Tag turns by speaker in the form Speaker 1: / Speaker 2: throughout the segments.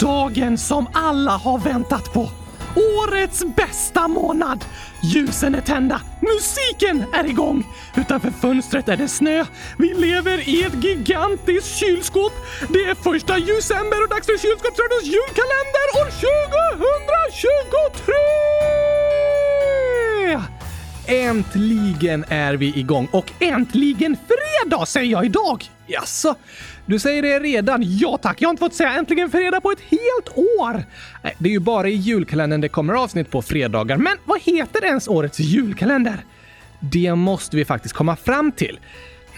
Speaker 1: Dagen som alla har väntat på. Årets bästa månad! Ljusen är tända, musiken är igång. Utanför fönstret är det snö. Vi lever i ett gigantiskt kylskåp. Det är första december och dags för Kylskåpsradions julkalender år 2023! Äntligen är vi igång och äntligen fredag säger jag idag! Jaså? Du säger det redan? Ja tack, jag har inte fått säga äntligen fredag på ett helt år! Nej, det är ju bara i julkalendern det kommer avsnitt på fredagar, men vad heter ens årets julkalender? Det måste vi faktiskt komma fram till.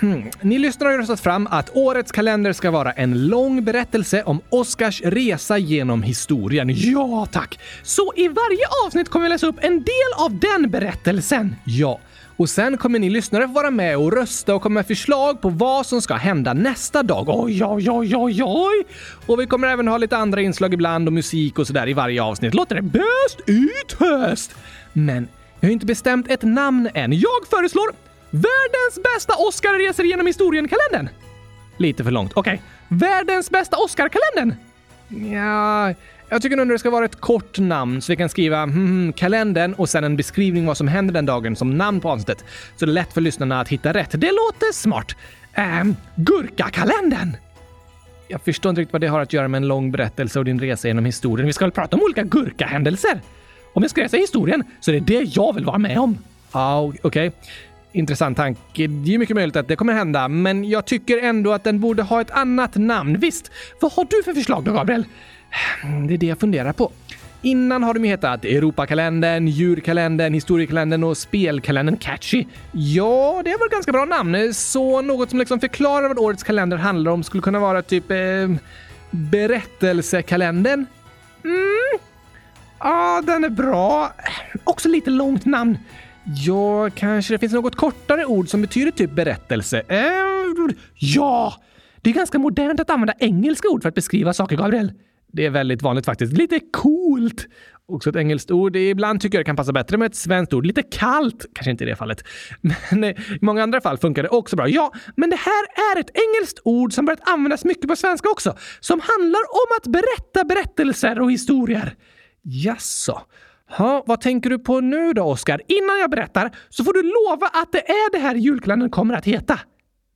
Speaker 1: Hmm. Ni lyssnare har ju röstat fram att årets kalender ska vara en lång berättelse om Oscars resa genom historien. Ja, tack! Så i varje avsnitt kommer vi läsa upp en del av den berättelsen. Ja. Och sen kommer ni lyssnare få vara med och rösta och komma med förslag på vad som ska hända nästa dag. Oj, oj, oj, oj, oj! Och vi kommer även ha lite andra inslag ibland och musik och sådär i varje avsnitt. Låter det bäst i höst? Men jag har inte bestämt ett namn än. Jag föreslår Världens bästa Oscar reser genom historien-kalendern. Lite för långt. Okej. Okay. Världens bästa Oscar-kalendern? Ja, jag tycker nog det ska vara ett kort namn så vi kan skriva hmm, kalendern och sen en beskrivning vad som händer den dagen som namn på avsnittet. Så det är lätt för lyssnarna att hitta rätt. Det låter smart. Ähm, Gurkakalendern! Jag förstår inte riktigt vad det har att göra med en lång berättelse och din resa genom historien. Vi ska väl prata om olika gurkahändelser? Om jag ska resa i historien så är det det jag vill vara med om. Ja, ah, okej. Okay intressant tanke. Det är mycket möjligt att det kommer hända, men jag tycker ändå att den borde ha ett annat namn. Visst, vad har du för förslag då, Gabriel? Det är det jag funderar på. Innan har de ju hetat Europakalendern, Djurkalendern, Historiekalendern och Spelkalendern Catchy. Ja, det var ett ganska bra namn. Så något som liksom förklarar vad årets kalender handlar om skulle kunna vara typ eh, Berättelsekalendern? Mm. Ja, den är bra. Också lite långt namn. Ja, kanske det finns något kortare ord som betyder typ berättelse. Eh, ja! Det är ganska modernt att använda engelska ord för att beskriva saker, Gabriel. Det är väldigt vanligt faktiskt. Lite coolt! Också ett engelskt ord. Ibland tycker jag det kan passa bättre med ett svenskt ord. Lite kallt, kanske inte i det fallet. Men eh, i många andra fall funkar det också bra. Ja, men det här är ett engelskt ord som börjat användas mycket på svenska också. Som handlar om att berätta berättelser och historier. Jaså? Ja, vad tänker du på nu då, Oskar? Innan jag berättar så får du lova att det är det här julkalendern kommer att heta.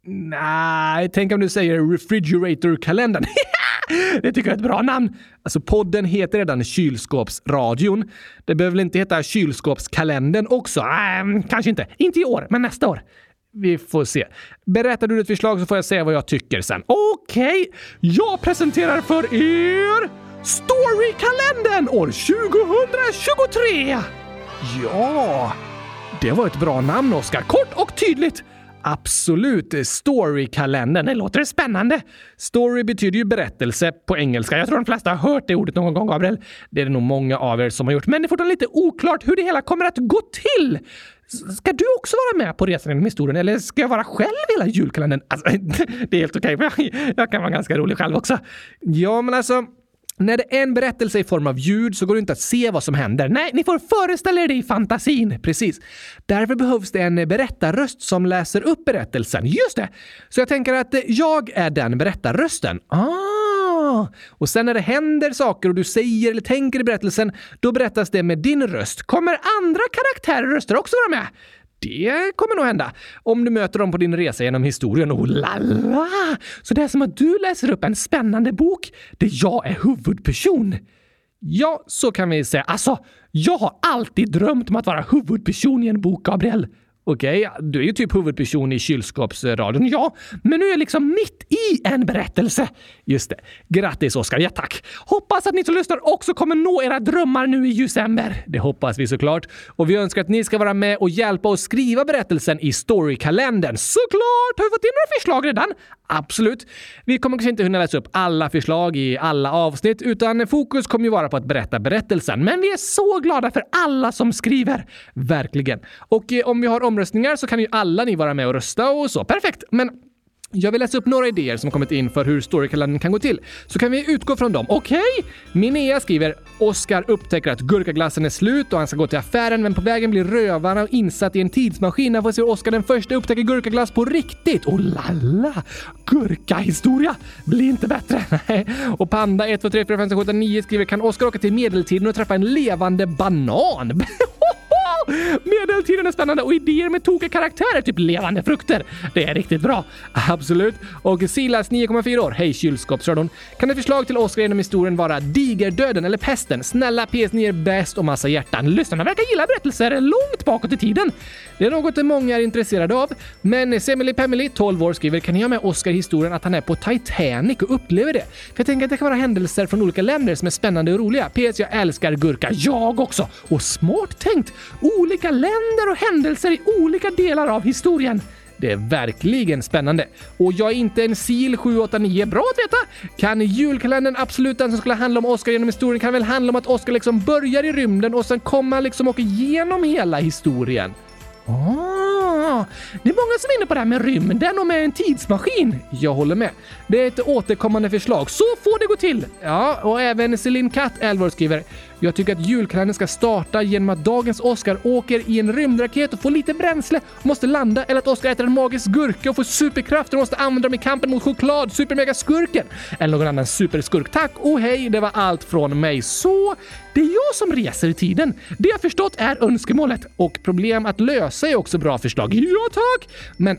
Speaker 1: Nej, tänk om du säger Refrigerator-kalendern. det tycker jag är ett bra namn. Alltså podden heter redan Kylskåpsradion. Det behöver väl inte heta Kylskåpskalendern också? Äh, kanske inte. Inte i år, men nästa år. Vi får se. Berättar du ditt förslag så får jag säga vad jag tycker sen. Okej, okay. jag presenterar för er Storykalendern år 2023! Ja, det var ett bra namn, Oskar. Kort och tydligt. Absolut. Storykalendern. Det låter spännande. Story betyder ju berättelse på engelska. Jag tror de flesta har hört det ordet någon gång, Gabriel. Det är det nog många av er som har gjort. Men det är fortfarande lite oklart hur det hela kommer att gå till. Ska du också vara med på resan genom historien eller ska jag vara själv hela julkalendern? Alltså, det är helt okej, okay, jag kan vara ganska rolig själv också. Ja, men alltså, när det är en berättelse i form av ljud så går det inte att se vad som händer. Nej, ni får föreställa er det i fantasin. Precis. Därför behövs det en berättarröst som läser upp berättelsen. Just det! Så jag tänker att jag är den berättarrösten. Ah! Och sen när det händer saker och du säger eller tänker i berättelsen, då berättas det med din röst. Kommer andra karaktärer och röster också vara med? Det kommer nog hända. Om du möter dem på din resa genom historien. Oh la la! Så det är som att du läser upp en spännande bok där jag är huvudperson. Ja, så kan vi säga. Alltså, jag har alltid drömt om att vara huvudperson i en bok, Gabriel. Okej, okay, du är ju typ huvudperson i kylskåpsradion. Ja, men nu är jag liksom mitt i en berättelse. Just det. Grattis Oskar. Ja, tack. Hoppas att ni som lyssnar också kommer nå era drömmar nu i december. Det hoppas vi såklart. Och vi önskar att ni ska vara med och hjälpa oss skriva berättelsen i Storykalendern. Såklart! Har vi fått in några förslag redan? Absolut. Vi kommer kanske inte hinna läsa upp alla förslag i alla avsnitt, utan fokus kommer ju vara på att berätta berättelsen. Men vi är så glada för alla som skriver. Verkligen. Och eh, om vi har omröstningar så kan ju alla ni vara med och rösta och så. Perfekt! Men Jag vill läsa upp några idéer som kommit in för hur storykalendern kan gå till, så kan vi utgå från dem. Okej? Okay? Minea skriver “Oskar upptäcker att gurkaglassen är slut och han ska gå till affären, men på vägen blir rövarna insatt i en tidsmaskin. När får se Oskar den första upptäcker gurkaglass på riktigt. Oh lalla! Gurkahistoria! Blir inte bättre. och Panda 1, 2, 3, 4, 5, 6, 7, 8, 9 skriver “Kan Oskar åka till medeltiden och träffa en levande banan?” Medeltiden är spännande och idéer med tokiga karaktärer, typ levande frukter. Det är riktigt bra. Absolut. Och Silas 9,4 år. Hej kylskåpsradion. Kan ett förslag till Oscar genom historien vara digerdöden eller pesten? Snälla PS9 är bäst och massa hjärtan. Lyssnarna verkar gilla berättelser långt bakåt i tiden. Det är något många är intresserade av. Men Semily Pemily, 12 år, skriver “Kan ni ha med Oscar i historien att han är på Titanic och upplever det? För Jag tänker att det kan vara händelser från olika länder som är spännande och roliga. PS. Jag älskar gurka. Jag också! Och smart tänkt! Olika länder och händelser i olika delar av historien. Det är verkligen spännande. Och jag är inte en sil 789. Bra att veta! Kan julkalendern absolut den som skulle handla om Oscar genom historien kan väl handla om att Oscar liksom börjar i rymden och sen kommer han liksom åker igenom hela historien. Ah, det är många som är inne på det här med rymden och med en tidsmaskin. Jag håller med. Det är ett återkommande förslag. Så får det gå till! Ja, och även Celine Katt, 11 skriver jag tycker att julkalendern ska starta genom att dagens Oscar åker i en rymdraket och får lite bränsle och måste landa eller att Oscar äter en magisk gurka och får superkrafter och måste använda dem i kampen mot choklad-supermegaskurken! eller någon annan superskurk. Tack och hej, det var allt från mig. Så det är jag som reser i tiden. Det jag förstått är önskemålet och problem att lösa är också bra förslag. Ja tack! Men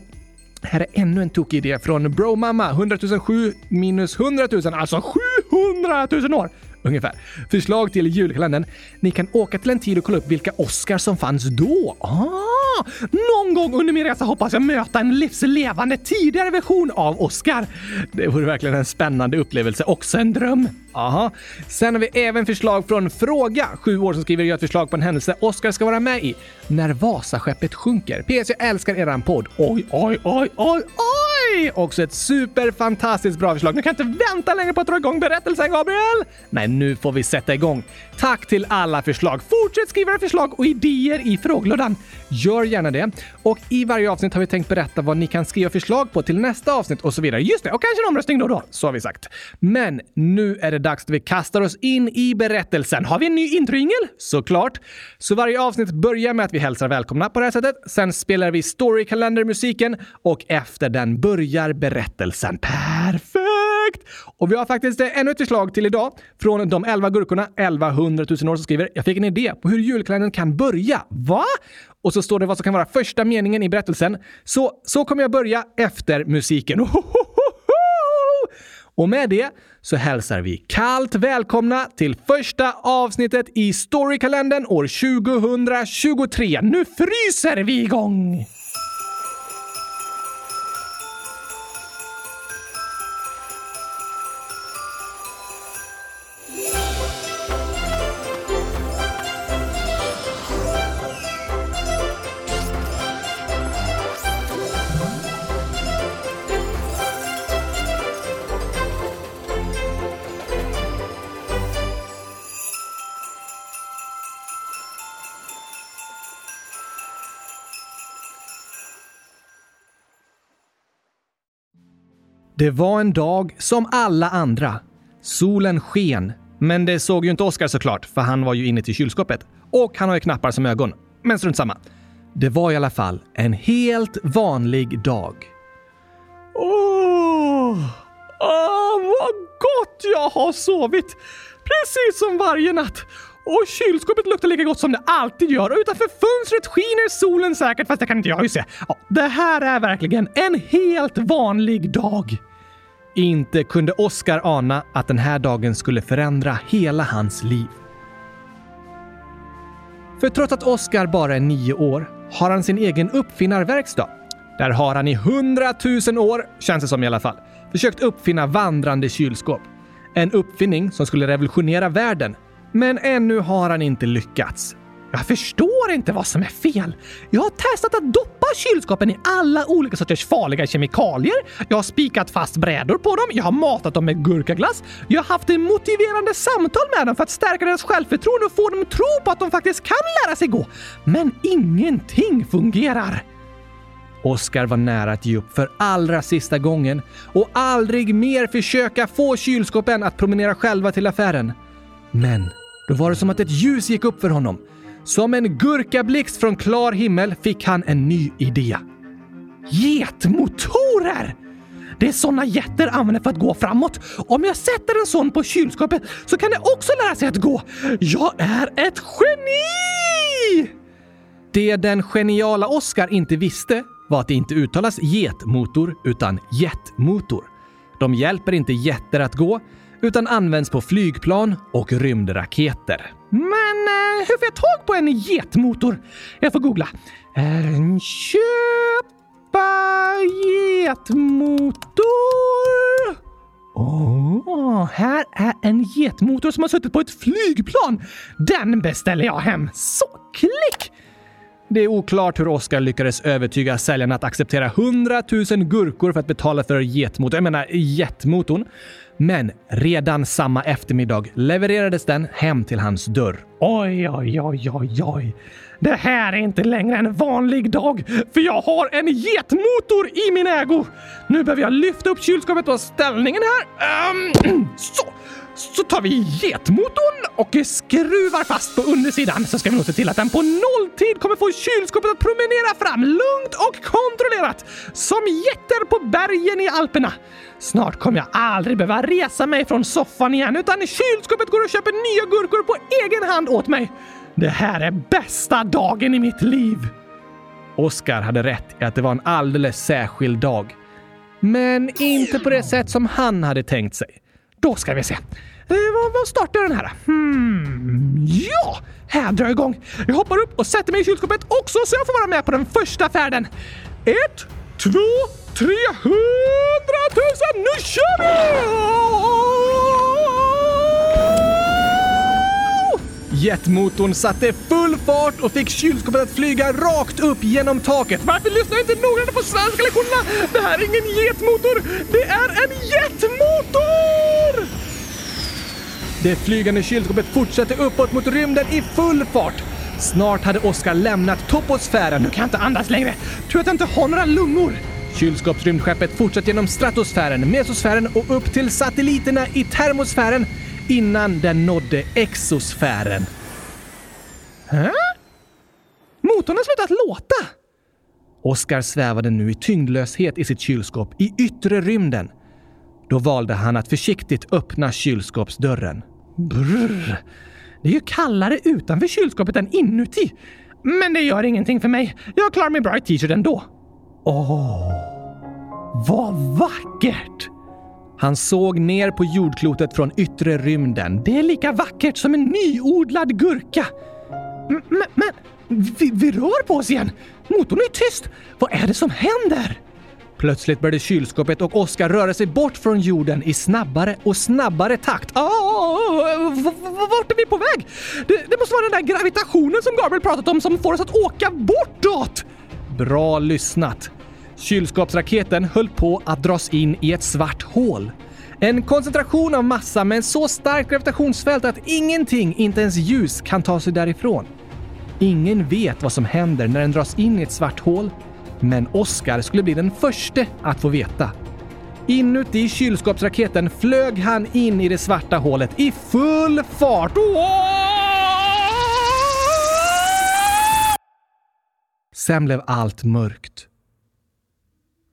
Speaker 1: här är ännu en tokig idé från Bromamma. 100 007 minus 100 000, alltså 700 000 år ungefär. Förslag till julkalendern. Ni kan åka till en tid och kolla upp vilka Oscar som fanns då. Ah, någon gång under min resa hoppas jag möta en livslevande tidigare version av Oscar. Det vore verkligen en spännande upplevelse, också en dröm. Aha. Sen har vi även förslag från Fråga, sju år som skriver jag ett förslag på en händelse Oscar ska vara med i. När Vasaskeppet sjunker. PS, jag älskar eran podd. Oj, oj, oj, oj, oj! Också ett superfantastiskt bra förslag. Nu kan jag inte vänta längre på att dra igång berättelsen, Gabriel! Nej, nu får vi sätta igång. Tack till alla förslag. Fortsätt skriva era förslag och idéer i frågelådan. Gör gärna det. Och i varje avsnitt har vi tänkt berätta vad ni kan skriva förslag på till nästa avsnitt och så vidare. Just det, och kanske en omröstning då och då. Så har vi sagt. Men nu är det dags att vi kastar oss in i berättelsen. Har vi en ny introingel? Såklart! Så varje avsnitt börjar med att vi hälsar välkomna på det här sättet. Sen spelar vi storykalender-musiken och efter den börjar berättelsen. Perfekt! Och vi har faktiskt eh, ännu ett förslag till idag från de 11 gurkorna, 1100 000 år, som skriver “Jag fick en idé på hur julkalendern kan börja”. Va? Och så står det vad som kan vara första meningen i berättelsen. Så, så kommer jag börja efter musiken. Och med det så hälsar vi kallt välkomna till första avsnittet i Storykalendern år 2023. Nu fryser vi igång! Det var en dag som alla andra. Solen sken, men det såg ju inte Oskar såklart, för han var ju inne till kylskåpet. Och han har ju knappar som ögon. Men strunt samma. Det var i alla fall en helt vanlig dag. Åh, åh vad gott jag har sovit! Precis som varje natt. Och kylskåpet luktar lika gott som det alltid gör och utanför fönstret skiner solen säkert fast det kan inte jag ju se. Ja, det här är verkligen en helt vanlig dag. Inte kunde Oscar ana att den här dagen skulle förändra hela hans liv. För trots att Oscar bara är nio år har han sin egen uppfinnarverkstad. Där har han i hundratusen år, känns det som i alla fall, försökt uppfinna vandrande kylskåp. En uppfinning som skulle revolutionera världen men ännu har han inte lyckats. Jag förstår inte vad som är fel. Jag har testat att doppa kylskåpen i alla olika sorters farliga kemikalier. Jag har spikat fast brädor på dem. Jag har matat dem med gurkaglass. Jag har haft motiverande samtal med dem för att stärka deras självförtroende och få dem att tro på att de faktiskt kan lära sig gå. Men ingenting fungerar. Oskar var nära att ge upp för allra sista gången och aldrig mer försöka få kylskåpen att promenera själva till affären. Men då var det som att ett ljus gick upp för honom. Som en gurkablixt från klar himmel fick han en ny idé. Getmotorer! Det är såna jätter använder för att gå framåt. Om jag sätter en sån på kylskåpet så kan det också lära sig att gå. Jag är ett geni! Det den geniala Oscar inte visste var att det inte uttalas getmotor utan jetmotor. De hjälper inte jätter att gå utan används på flygplan och rymdraketer. Men eh, hur får jag tag på en getmotor? Jag får googla. Eh, köpa getmotor. Åh, oh, här är en getmotor som har suttit på ett flygplan. Den beställer jag hem. Så, klick! Det är oklart hur Oscar lyckades övertyga säljarna att acceptera 100 000 gurkor för att betala för getmotorn. Jag menar jetmotorn. Men redan samma eftermiddag levererades den hem till hans dörr. Oj, oj, oj, oj, oj. Det här är inte längre en vanlig dag, för jag har en getmotor i min ägo! Nu behöver jag lyfta upp kylskåpet och ställningen här. Um, så! Så tar vi getmotorn och skruvar fast på undersidan så ska vi nog se till att den på nolltid kommer få kylskåpet att promenera fram lugnt och kontrollerat som jätter på bergen i Alperna. Snart kommer jag aldrig behöva resa mig från soffan igen utan kylskåpet går och köper nya gurkor på egen hand åt mig. Det här är bästa dagen i mitt liv! Oskar hade rätt i att det var en alldeles särskild dag. Men inte på det sätt som han hade tänkt sig. Då ska vi se. Eh, vad, vad startar den här? Hmm, ja! Här drar jag igång. Jag hoppar upp och sätter mig i kylskåpet också så jag får vara med på den första färden. Ett, två, tre, hundratusen! Nu kör vi! Jetmotorn satte full fart och fick kylskåpet att flyga rakt upp genom taket. Varför lyssnar jag inte noggrant på svenska lektionerna? Det här är ingen jetmotor, det är en jetmotor! Det flygande kylskåpet fortsatte uppåt mot rymden i full fart. Snart hade Oskar lämnat toposfären. Nu kan jag inte andas längre. Tror att jag inte har några lungor. Kylskåpsrymdskeppet fortsatte genom stratosfären, mesosfären och upp till satelliterna i termosfären innan den nådde exosfären. Hä? Motorn har slutat låta! Oskar svävade nu i tyngdlöshet i sitt kylskåp i yttre rymden. Då valde han att försiktigt öppna kylskåpsdörren. Brrr. Det är ju kallare utanför kylskåpet än inuti. Men det gör ingenting för mig. Jag klarar mig bra i t-shirt ändå. Åh, vad vackert! Han såg ner på jordklotet från yttre rymden. Det är lika vackert som en nyodlad gurka. Men, men vi, vi rör på oss igen. Motorn är tyst. Vad är det som händer? Plötsligt började kylskåpet och Oskar röra sig bort från jorden i snabbare och snabbare takt. Oh, vart är vi på väg? Det, det måste vara den där gravitationen som Gabriel pratat om som får oss att åka bortåt! Bra lyssnat. Kylskåpsraketen höll på att dras in i ett svart hål. En koncentration av massa med en så starkt gravitationsfält att ingenting, inte ens ljus, kan ta sig därifrån. Ingen vet vad som händer när den dras in i ett svart hål, men Oscar skulle bli den första att få veta. Inuti kylskåpsraketen flög han in i det svarta hålet i full fart. Sen blev allt mörkt.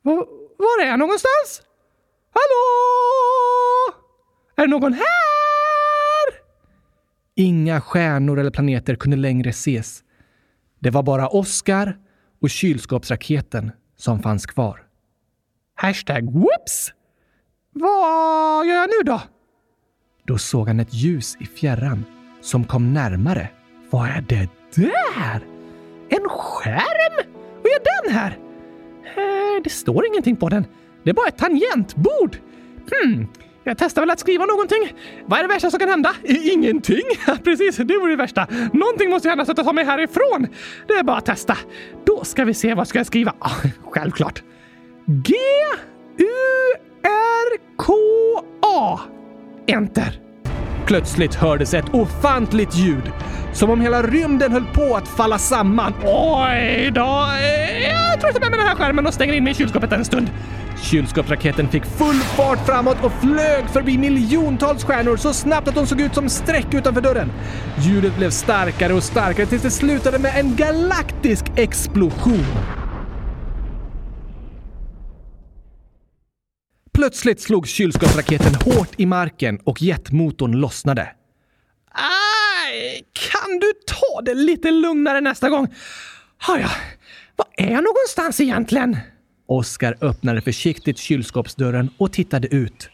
Speaker 1: Var är jag någonstans? Hallå? Är det någon här? Inga stjärnor eller planeter kunde längre ses. Det var bara Oscar och kylskåpsraketen som fanns kvar. Hashtag whoops! Vad gör jag nu då? Då såg han ett ljus i fjärran som kom närmare. Vad är det där? En skärm? Vad är den här? Eh, det står ingenting på den. Det är bara ett tangentbord. Hmm, jag testar väl att skriva någonting. Vad är det värsta som kan hända? Ingenting! Precis, det vore det värsta. Någonting måste hända så att jag tar mig härifrån. Det är bara att testa. Då ska vi se vad ska jag skriva. Självklart. G U R K A. Enter. Plötsligt hördes ett ofantligt ljud. Som om hela rymden höll på att falla samman. Oj då! Jag tror jag tar med mig den här skärmen och stänger in mig i kylskåpet en stund. Kylskåpsraketen fick full fart framåt och flög förbi miljontals stjärnor så snabbt att de såg ut som streck utanför dörren. Ljudet blev starkare och starkare tills det slutade med en galaktisk explosion. Plötsligt slog kylskåpsraketen hårt i marken och jetmotorn lossnade. Aj, kan du ta det lite lugnare nästa gång? Har. Var är jag någonstans egentligen? Oskar öppnade försiktigt kylskåpsdörren och tittade ut.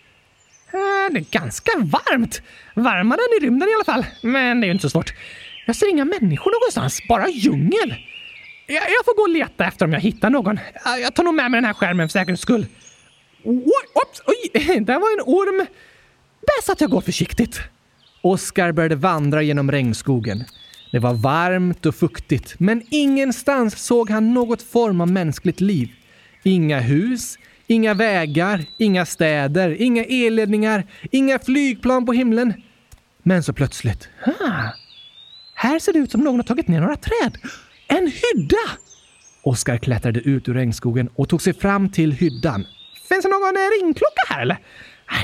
Speaker 1: Äh, det är ganska varmt. Varmare än i rymden i alla fall. Men det är ju inte så svårt. Jag ser inga människor någonstans, bara djungel. Jag, jag får gå och leta efter om jag hittar någon. Jag tar nog med mig den här skärmen för säkerhets skull. Oj, ops, oj, där var en orm. Bäst att jag går försiktigt. Oskar började vandra genom regnskogen. Det var varmt och fuktigt, men ingenstans såg han något form av mänskligt liv. Inga hus, inga vägar, inga städer, inga elledningar, inga flygplan på himlen. Men så plötsligt, ah, här ser det ut som någon har tagit ner några träd. En hydda! Oskar klättrade ut ur regnskogen och tog sig fram till hyddan. Finns det någon eh, ringklocka här eller? Nej,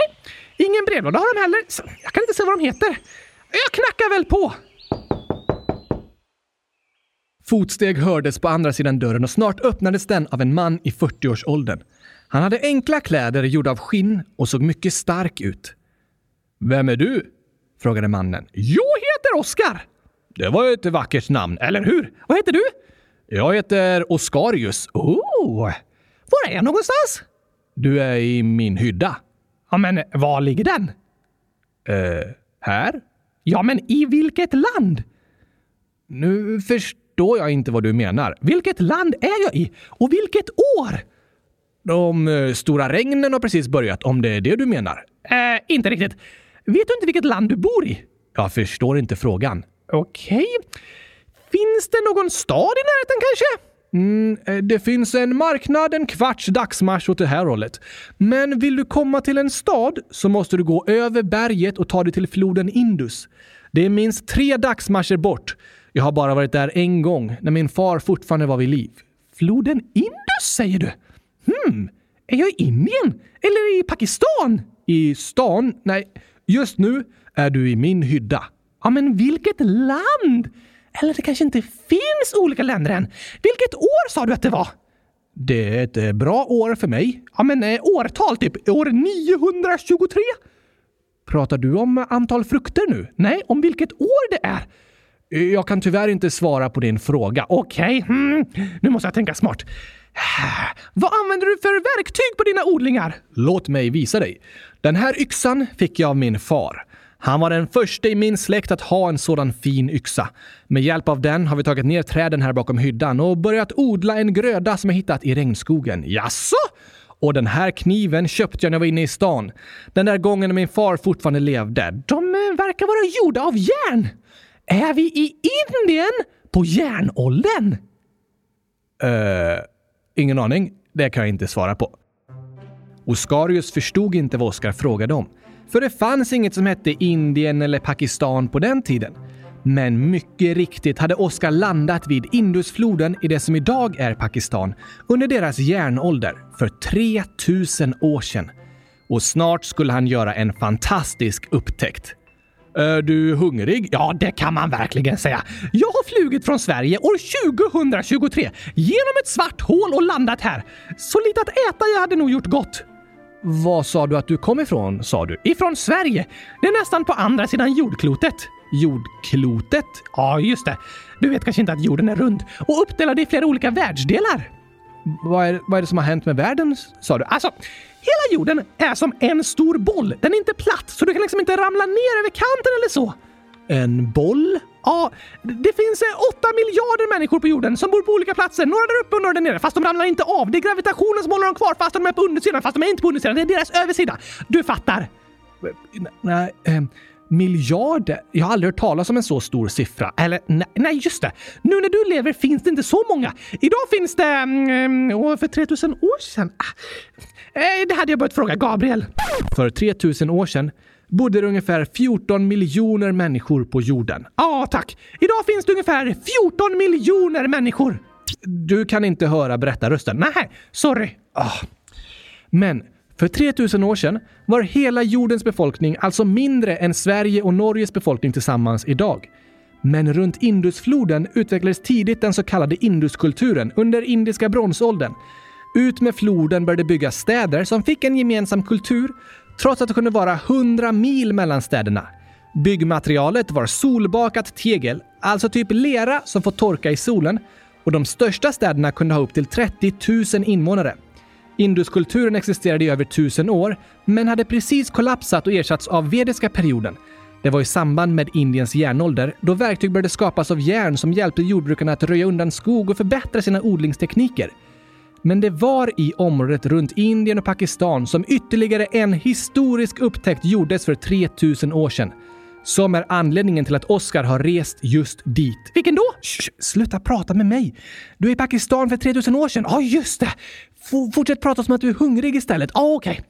Speaker 1: ingen brevlåda har de heller. Jag kan inte se vad de heter. Jag knackar väl på. Fotsteg hördes på andra sidan dörren och snart öppnades den av en man i 40-årsåldern. Han hade enkla kläder gjorda av skinn och såg mycket stark ut. Vem är du? frågade mannen. Jag heter Oskar. Det var ett vackert namn, eller hur? Vad heter du? Jag heter Oskarius. Oh! Var är jag någonstans? Du är i min hydda. Ja, men var ligger den? Eh, här? Ja, men i vilket land? Nu förstår jag inte vad du menar. Vilket land är jag i? Och vilket år? De eh, stora regnen har precis börjat, om det är det du menar. Eh, inte riktigt. Vet du inte vilket land du bor i? Jag förstår inte frågan. Okej. Okay. Finns det någon stad i närheten kanske? Mm, eh, det finns en marknad en kvarts dagsmarsch åt det här hållet. Men vill du komma till en stad så måste du gå över berget och ta dig till floden Indus. Det är minst tre dagsmarscher bort. Jag har bara varit där en gång, när min far fortfarande var vid liv. Floden Indus, säger du? Hmm, är jag i Indien? Eller i Pakistan? I stan? Nej, just nu är du i min hydda. Ja, men vilket land? Eller det kanske inte finns olika länder än. Vilket år sa du att det var? Det är ett eh, bra år för mig. Ja, men eh, årtal, typ år 923? Pratar du om antal frukter nu? Nej, om vilket år det är. Jag kan tyvärr inte svara på din fråga. Okej, okay. hmm. nu måste jag tänka smart. Vad använder du för verktyg på dina odlingar? Låt mig visa dig. Den här yxan fick jag av min far. Han var den första i min släkt att ha en sådan fin yxa. Med hjälp av den har vi tagit ner träden här bakom hyddan och börjat odla en gröda som jag hittat i regnskogen. Jaså? Och den här kniven köpte jag när jag var inne i stan. Den där gången när min far fortfarande levde. De eh, verkar vara gjorda av järn. Är vi i Indien på järnåldern? Uh, ingen aning. Det kan jag inte svara på. Oskarius förstod inte vad Oskar frågade om. För det fanns inget som hette Indien eller Pakistan på den tiden. Men mycket riktigt hade Oskar landat vid Indusfloden i det som idag är Pakistan under deras järnålder för 3000 år sedan. Och snart skulle han göra en fantastisk upptäckt. Är du hungrig? Ja, det kan man verkligen säga. Jag har flugit från Sverige år 2023 genom ett svart hål och landat här. Så lite att äta jag hade nog gjort gott. Var sa du att du kom ifrån, sa du? Ifrån Sverige! Det är nästan på andra sidan jordklotet. Jordklotet? Ja, just det. Du vet kanske inte att jorden är rund och uppdelad i flera olika världsdelar. Vad är, vad är det som har hänt med världen, sa du? Alltså, hela jorden är som en stor boll. Den är inte platt, så du kan liksom inte ramla ner över kanten eller så. En boll? Ja, det finns eh, åtta miljarder människor på jorden som bor på olika platser. Några där uppe och några där nere. Fast de ramlar inte av. Det är gravitationen som håller dem kvar fast de är på undersidan. Fast de är inte på undersidan. Det är deras översida. Du fattar. Nej, eh, miljarder? Jag har aldrig hört talas om en så stor siffra. Eller nej, just det. Nu när du lever finns det inte så många. Idag finns det... Mm, för 3000 år sedan? Ah, det hade jag börjat fråga Gabriel. För 3000 år sedan bodde det ungefär 14 miljoner människor på jorden. Ja, tack. Idag finns det ungefär 14 miljoner människor. Du kan inte höra berättarrösten. Nej, sorry. Ah. Men för 3000 år sedan var hela jordens befolkning alltså mindre än Sverige och Norges befolkning tillsammans idag. Men runt Indusfloden utvecklades tidigt den så kallade Induskulturen under indiska bronsåldern. Ut med floden började byggas städer som fick en gemensam kultur trots att det kunde vara 100 mil mellan städerna. Byggmaterialet var solbakat tegel, alltså typ lera som får torka i solen och de största städerna kunde ha upp till 30 000 invånare. Induskulturen existerade i över tusen år, men hade precis kollapsat och ersatts av vediska perioden. Det var i samband med Indiens järnålder, då verktyg började skapas av järn som hjälpte jordbrukarna att röja undan skog och förbättra sina odlingstekniker. Men det var i området runt Indien och Pakistan som ytterligare en historisk upptäckt gjordes för 3000 år sedan. Som är anledningen till att Oscar har rest just dit. Vilken då? Shh, sluta prata med mig. Du är i Pakistan för 3000 år sedan. Ja, ah, just det. F fortsätt prata som att du är hungrig istället. Ja, ah, okej. Okay.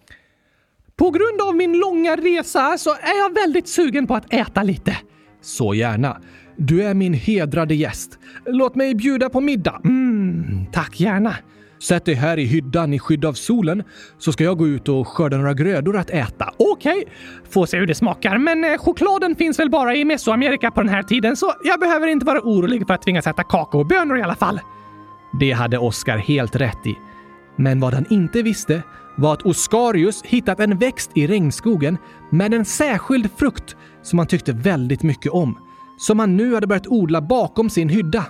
Speaker 1: På grund av min långa resa så är jag väldigt sugen på att äta lite. Så gärna. Du är min hedrade gäst. Låt mig bjuda på middag. Mm, tack gärna. Sätt dig här i hyddan i skydd av solen så ska jag gå ut och skörda några grödor att äta. Okej, okay. får se hur det smakar. Men eh, chokladen finns väl bara i Mesoamerika på den här tiden så jag behöver inte vara orolig för att tvingas äta kakaobönor i alla fall. Det hade Oscar helt rätt i. Men vad han inte visste var att Oscarius hittat en växt i regnskogen med en särskild frukt som han tyckte väldigt mycket om. Som han nu hade börjat odla bakom sin hydda.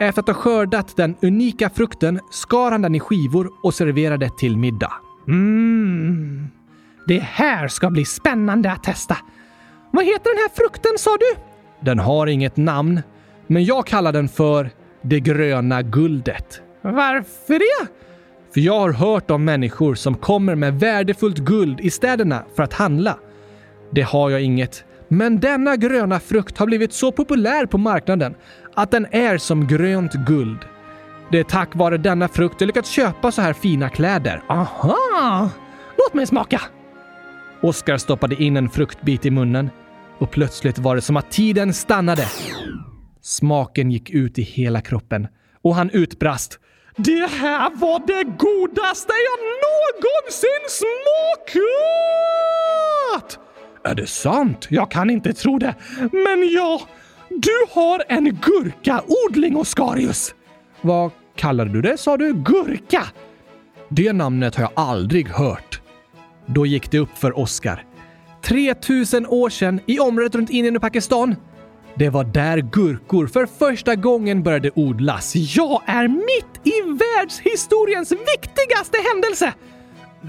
Speaker 1: Efter att ha skördat den unika frukten skar han den i skivor och serverade till middag. Mmm. Det här ska bli spännande att testa. Vad heter den här frukten sa du? Den har inget namn, men jag kallar den för det gröna guldet. Varför det? För jag har hört om människor som kommer med värdefullt guld i städerna för att handla. Det har jag inget. Men denna gröna frukt har blivit så populär på marknaden att den är som grönt guld. Det är tack vare denna frukt jag lyckats köpa så här fina kläder. Aha! Låt mig smaka! Oskar stoppade in en fruktbit i munnen och plötsligt var det som att tiden stannade. Smaken gick ut i hela kroppen och han utbrast. Det här var det godaste jag någonsin smakat! Är det sant? Jag kan inte tro det. Men ja, du har en gurkaodling, Oscarius! Vad kallade du det, sa du? Gurka? Det namnet har jag aldrig hört. Då gick det upp för Oscar. 3000 år sedan i området runt Indien och Pakistan. Det var där gurkor för första gången började odlas. Jag är mitt i världshistoriens viktigaste händelse!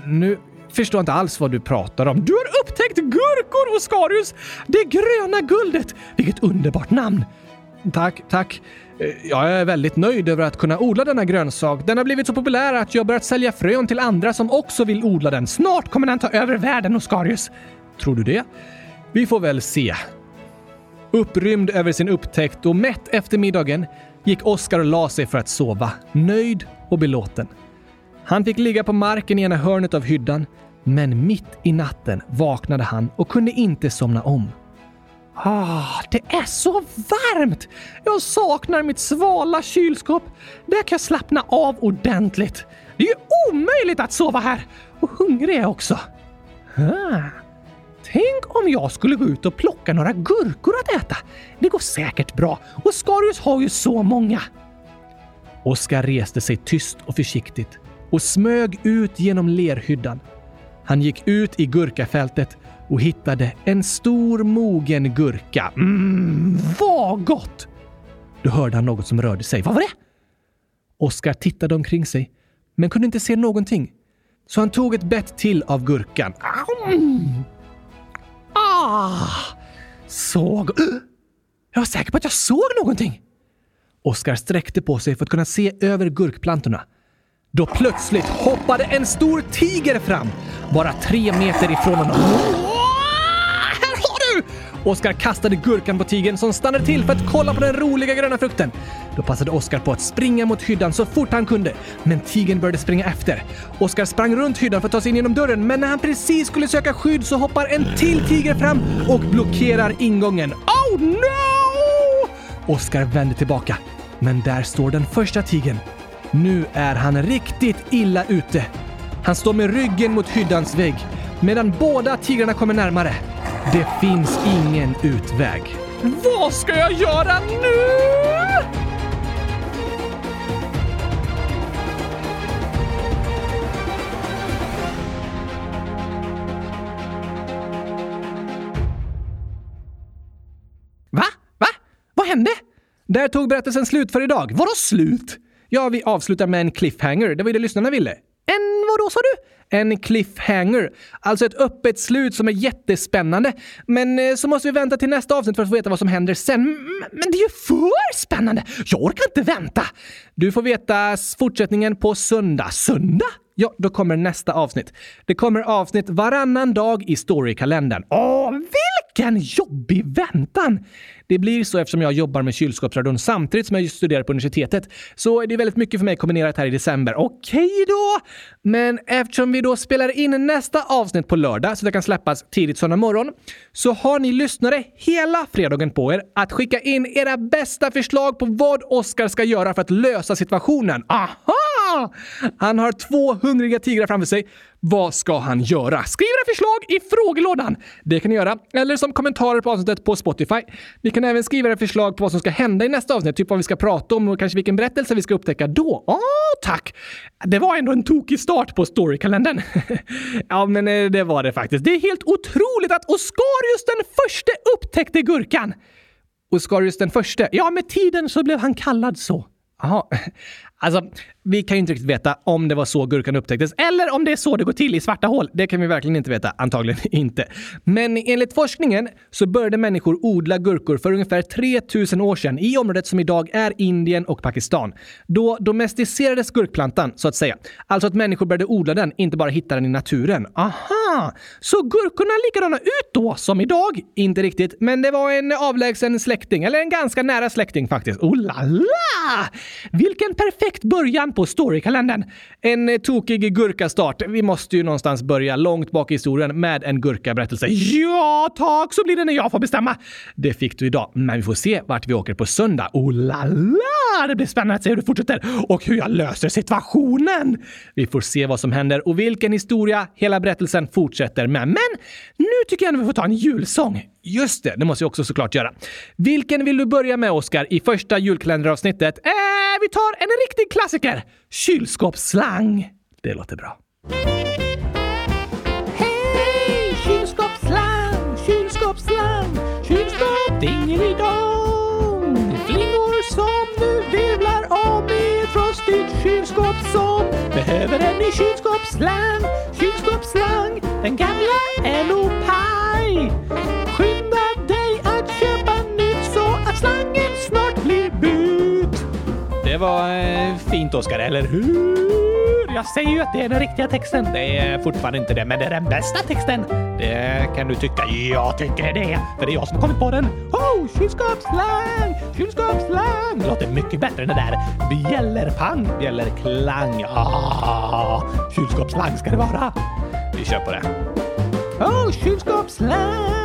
Speaker 1: Nu förstår inte alls vad du pratar om. Du har upptäckt gurkor, Oscarius! Det gröna guldet! Vilket underbart namn! Tack, tack. Eh, jag är väldigt nöjd över att kunna odla denna grönsak. Den har blivit så populär att jag börjat sälja frön till andra som också vill odla den. Snart kommer den ta över världen, Oscarius. Tror du det? Vi får väl se. Upprymd över sin upptäckt och mätt efter middagen gick Oskar och la sig för att sova, nöjd och belåten. Han fick ligga på marken i ena hörnet av hyddan, men mitt i natten vaknade han och kunde inte somna om. Ah, det är så varmt! Jag saknar mitt svala kylskåp. Där kan jag slappna av ordentligt. Det är ju omöjligt att sova här! Och hungrig är jag också. Ah. Tänk om jag skulle gå ut och plocka några gurkor att äta. Det går säkert bra och Skarius har ju så många. Oskar reste sig tyst och försiktigt och smög ut genom lerhyddan. Han gick ut i gurkafältet och hittade en stor mogen gurka. Mmm, vad gott! Då hörde han något som rörde sig. Vad var det? Oskar tittade omkring sig, men kunde inte se någonting. Så han tog ett bett till av gurkan. Mm. Ah! Såg... Jag var säker på att jag såg någonting! Oskar sträckte på sig för att kunna se över gurkplantorna. Då plötsligt hoppade en stor tiger fram, bara tre meter ifrån honom. Här har du! Oskar kastade gurkan på tigern som stannade till för att kolla på den roliga gröna frukten. Då passade Oskar på att springa mot hyddan så fort han kunde, men tigern började springa efter. Oskar sprang runt hyddan för att ta sig in genom dörren, men när han precis skulle söka skydd så hoppar en till tiger fram och blockerar ingången. Oh no! Oskar vänder tillbaka, men där står den första tigern. Nu är han riktigt illa ute. Han står med ryggen mot hyddans vägg medan båda tigrarna kommer närmare. Det finns ingen utväg. Vad ska jag göra nu? Va? Va? Vad hände? Där tog berättelsen slut för idag. Vadå slut? Ja, vi avslutar med en cliffhanger. Det var ju det lyssnarna ville. En vadå sa du? En cliffhanger. Alltså ett öppet slut som är jättespännande. Men eh, så måste vi vänta till nästa avsnitt för att få veta vad som händer sen. Men det är ju för spännande! Jag orkar inte vänta! Du får veta fortsättningen på söndag. Söndag? Ja, då kommer nästa avsnitt. Det kommer avsnitt varannan dag i storykalendern. Åh, vilken jobbig väntan! Det blir så eftersom jag jobbar med kylskåpsradion samtidigt som jag studerar på universitetet. Så det är väldigt mycket för mig kombinerat här i december. Okej då! Men eftersom vi då spelar in nästa avsnitt på lördag så det kan släppas tidigt söndag morgon så har ni lyssnare hela fredagen på er att skicka in era bästa förslag på vad Oskar ska göra för att lösa situationen. Aha! Han har två hungriga tigrar framför sig. Vad ska han göra? Skriv era förslag i frågelådan! Det kan ni göra, eller som kommentarer på avsnittet på Spotify. Ni kan även skriva era förslag på vad som ska hända i nästa avsnitt, typ vad vi ska prata om och kanske vilken berättelse vi ska upptäcka då. Åh, tack! Det var ändå en tokig start på storykalendern. ja, men eh, det var det faktiskt. Det är helt otroligt att Oscarius den första upptäckte gurkan! Oscarius den första? Ja, med tiden så blev han kallad så. Jaha. Alltså, vi kan ju inte riktigt veta om det var så gurkan upptäcktes eller om det är så det går till i svarta hål. Det kan vi verkligen inte veta. Antagligen inte. Men enligt forskningen så började människor odla gurkor för ungefär 3000 år sedan i området som idag är Indien och Pakistan. Då domesticerades gurkplantan, så att säga. Alltså att människor började odla den, inte bara hitta den i naturen. Aha! Så gurkorna likadana ut då som idag? Inte riktigt, men det var en avlägsen släkting, eller en ganska nära släkting faktiskt. Oh la la! Vilken perfekt början på storykalendern. En eh, tokig gurkastart. Vi måste ju någonstans börja långt bak i historien med en gurkaberättelse. Ja, tack! Så blir det när jag får bestämma. Det fick du idag, men vi får se vart vi åker på söndag. Oh la la! Det blir spännande att se hur det fortsätter och hur jag löser situationen. Vi får se vad som händer och vilken historia hela berättelsen fortsätter med. Men nu tycker jag att vi får ta en julsång. Just det, det måste jag också såklart göra. Vilken vill du börja med, Oskar, i första julkalenderavsnittet? Äh, vi tar en riktig klassiker! Kylskåpsslang. Det låter bra. Hej! Kylskåpsslang, kylskåpsslang, kylskåp dingelidong. Flingor som nu virvlar om i ett frostigt kylskåp som behöver en ny kylskåpsslang, kylskåpsslang. Den gamla är nog paj. Det var eh, fint, Oskar, eller hur? Jag säger ju att det är den riktiga texten. Det är fortfarande inte det, men det är den bästa texten. Det kan du tycka. Jag tycker det, för det är jag som har kommit på den. Oh, kylskåpsslang, kylskåpsslang. Det låter mycket bättre än det där bjällerpang, bjällerklang. Ah, kylskåpsslang ska det vara. Vi kör på det. Oh, kylskåpsslang.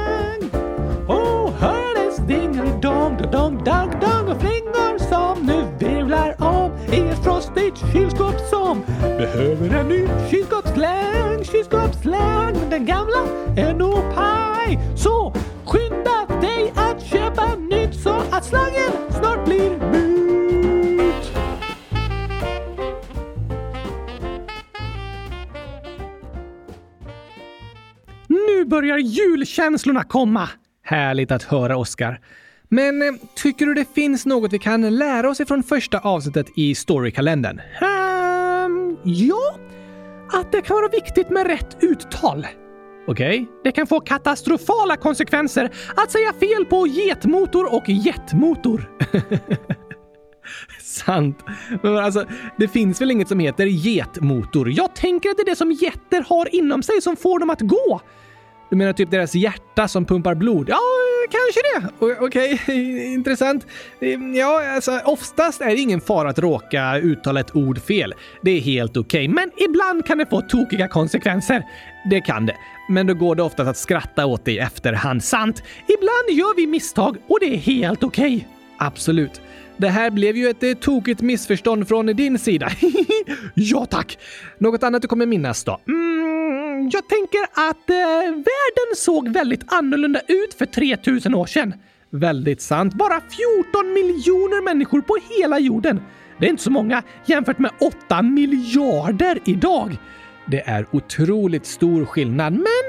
Speaker 1: Behöver en ny kylskåpsslang, kylskåpsslang. Men den gamla är nog paj. Så skynda dig att köpa nytt så att slangen snart blir mut! Nu börjar julkänslorna komma! Härligt att höra, Oskar. Men eh, tycker du det finns något vi kan lära oss ifrån första avsnittet i storykalendern? Ha! Ja, att det kan vara viktigt med rätt uttal. Okej, det kan få katastrofala konsekvenser att säga fel på getmotor och jetmotor. Sant. Men alltså, det finns väl inget som heter getmotor? Jag tänker att det är det som getter har inom sig som får dem att gå. Du menar typ deras hjärta som pumpar blod? Ja, kanske det. Okej, Okej, intressant. Ehm, ja, alltså oftast är det ingen fara att råka uttala ett ord fel. Det är helt okej, men ibland kan det få tokiga konsekvenser. Det kan det. Men då går det oftast att skratta åt det i efterhand. Sant. Ibland gör vi misstag och det är helt okej. Absolut. Det här blev ju ett eh, tokigt missförstånd från din sida. ja, tack. Något annat du kommer minnas då? Mm, jag tänker att eh, världen såg väldigt annorlunda ut för 3000 år sedan. Väldigt sant. Bara 14 miljoner människor på hela jorden. Det är inte så många jämfört med 8 miljarder idag. Det är otroligt stor skillnad, men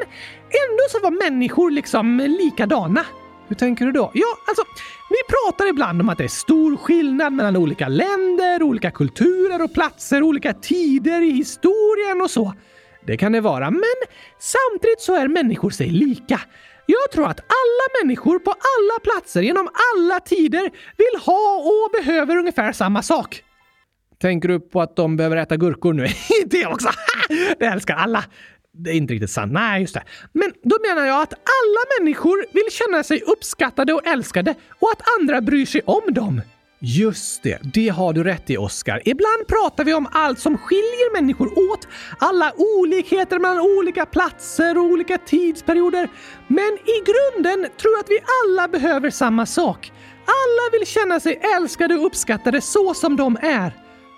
Speaker 1: ändå så var människor liksom likadana. Hur tänker du då? Ja, alltså, vi pratar ibland om att det är stor skillnad mellan olika länder, olika kulturer och platser, olika tider i historien och så. Det kan det vara, men samtidigt så är människor sig lika. Jag tror att alla människor på alla platser genom alla tider vill ha och behöver ungefär samma sak. Tänker du på att de behöver äta gurkor nu? det också! det älskar alla! Det är inte riktigt sant. Nej, just det. Men då menar jag att alla människor vill känna sig uppskattade och älskade och att andra bryr sig om dem. Just det, det har du rätt i Oscar. Ibland pratar vi om allt som skiljer människor åt. Alla olikheter mellan olika platser och olika tidsperioder. Men i grunden tror jag att vi alla behöver samma sak. Alla vill känna sig älskade och uppskattade så som de är.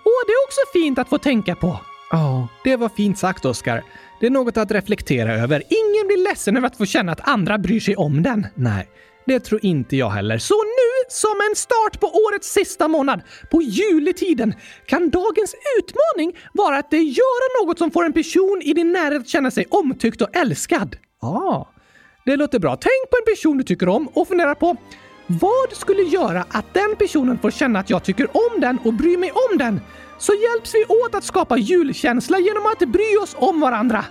Speaker 1: Och det är också fint att få tänka på. Ja, det var fint sagt, Oscar. Det är något att reflektera över. Ingen blir ledsen över att få känna att andra bryr sig om den. Nej, det tror inte jag heller. Så nu, som en start på årets sista månad, på juletiden, kan dagens utmaning vara att göra något som får en person i din närhet att känna sig omtyckt och älskad. Ah, det låter bra. Tänk på en person du tycker om och fundera på vad skulle göra att den personen får känna att jag tycker om den och bryr mig om den? Så hjälps vi åt att skapa julkänsla genom att bry oss om varandra.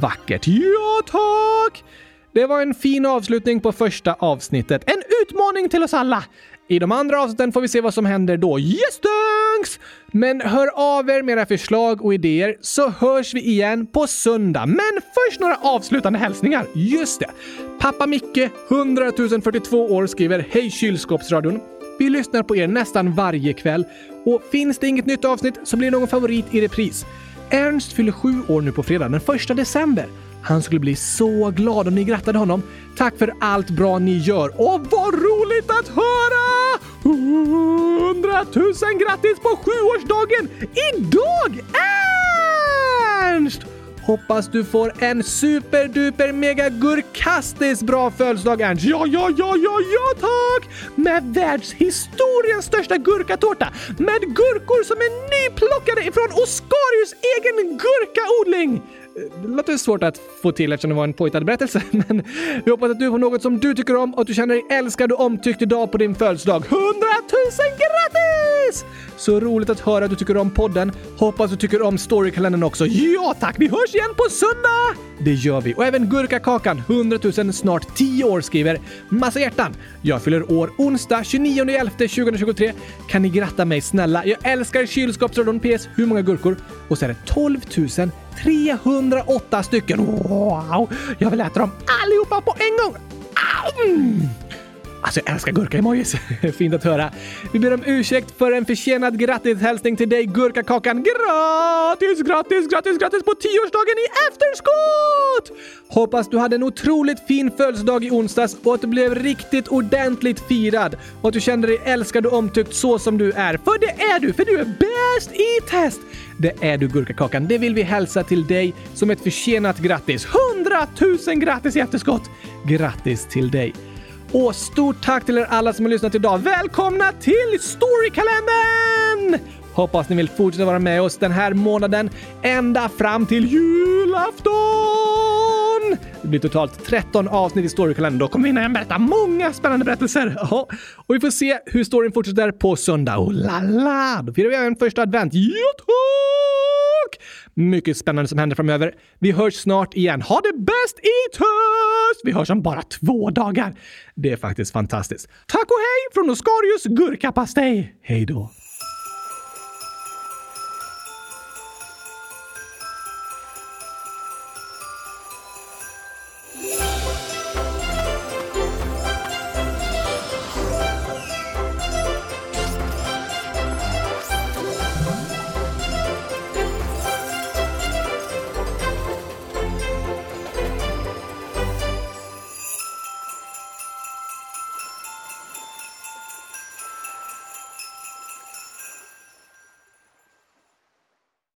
Speaker 1: Vackert! Ja, tack! Det var en fin avslutning på första avsnittet. En utmaning till oss alla! I de andra avsnitten får vi se vad som händer då. Yes, thanks! Men hör av er med era förslag och idéer så hörs vi igen på söndag. Men först några avslutande hälsningar. Just det! Pappa Micke, 100 042 år, skriver Hej kylskåpsradion! Vi lyssnar på er nästan varje kväll och finns det inget nytt avsnitt så blir någon favorit i repris. Ernst fyller sju år nu på fredag den 1 december. Han skulle bli så glad om ni grattade honom. Tack för allt bra ni gör och vad roligt att höra! Hundratusen grattis på sjuårsdagen idag Ernst! Hoppas du får en superduper mega gurkastisk bra födelsedag Ernst. Ja, ja, ja, ja, ja tack! Med världshistoriens största gurkatårta med gurkor som är nyplockade ifrån Oscarius egen gurkaodling. Det låter svårt att få till eftersom det var en påhittad berättelse, men vi hoppas att du får något som du tycker om och att du känner dig älskad och omtyckt idag på din födelsedag. 100 000 grattis! Så roligt att höra att du tycker om podden. Hoppas du tycker om storykalendern också. Ja tack, vi hörs igen på söndag! Det gör vi. Och även Gurkakakan, 100 000 snart 10 år, skriver massa hjärtan. Jag fyller år onsdag 29.11.2023. Kan ni gratta mig snälla? Jag älskar kylskåpsradion PS. Hur många gurkor? Och så är det 12 308 stycken. Wow! Jag vill äta dem allihopa på en gång. Mm. Alltså jag älskar gurka-emojis. Fint att höra. Vi ber om ursäkt för en försenad grattishälsning till dig Gurkakakan. Grattis, grattis, grattis, grattis på tioårsdagen i efterskott! Hoppas du hade en otroligt fin födelsedag i onsdags och att du blev riktigt ordentligt firad och att du kände dig älskad och omtyckt så som du är. För det är du, för du är bäst i test! Det är du Gurkakakan. Det vill vi hälsa till dig som ett försenat grattis. 100 000 grattis i efterskott! Grattis till dig! Och stort tack till er alla som har lyssnat idag. Välkomna till Storykalendern! Hoppas ni vill fortsätta vara med oss den här månaden ända fram till julafton! Det blir totalt 13 avsnitt i Storykalendern. Då kommer vi hinna berätta många spännande berättelser. Ja, och vi får se hur storyn fortsätter på söndag. Oh la la! Då firar vi även första advent. Ja! Mycket spännande som händer framöver. Vi hörs snart igen. Ha det bäst i töst! Vi hörs om bara två dagar. Det är faktiskt fantastiskt. Tack och hej från Oscarius gurkapastej. Hej då!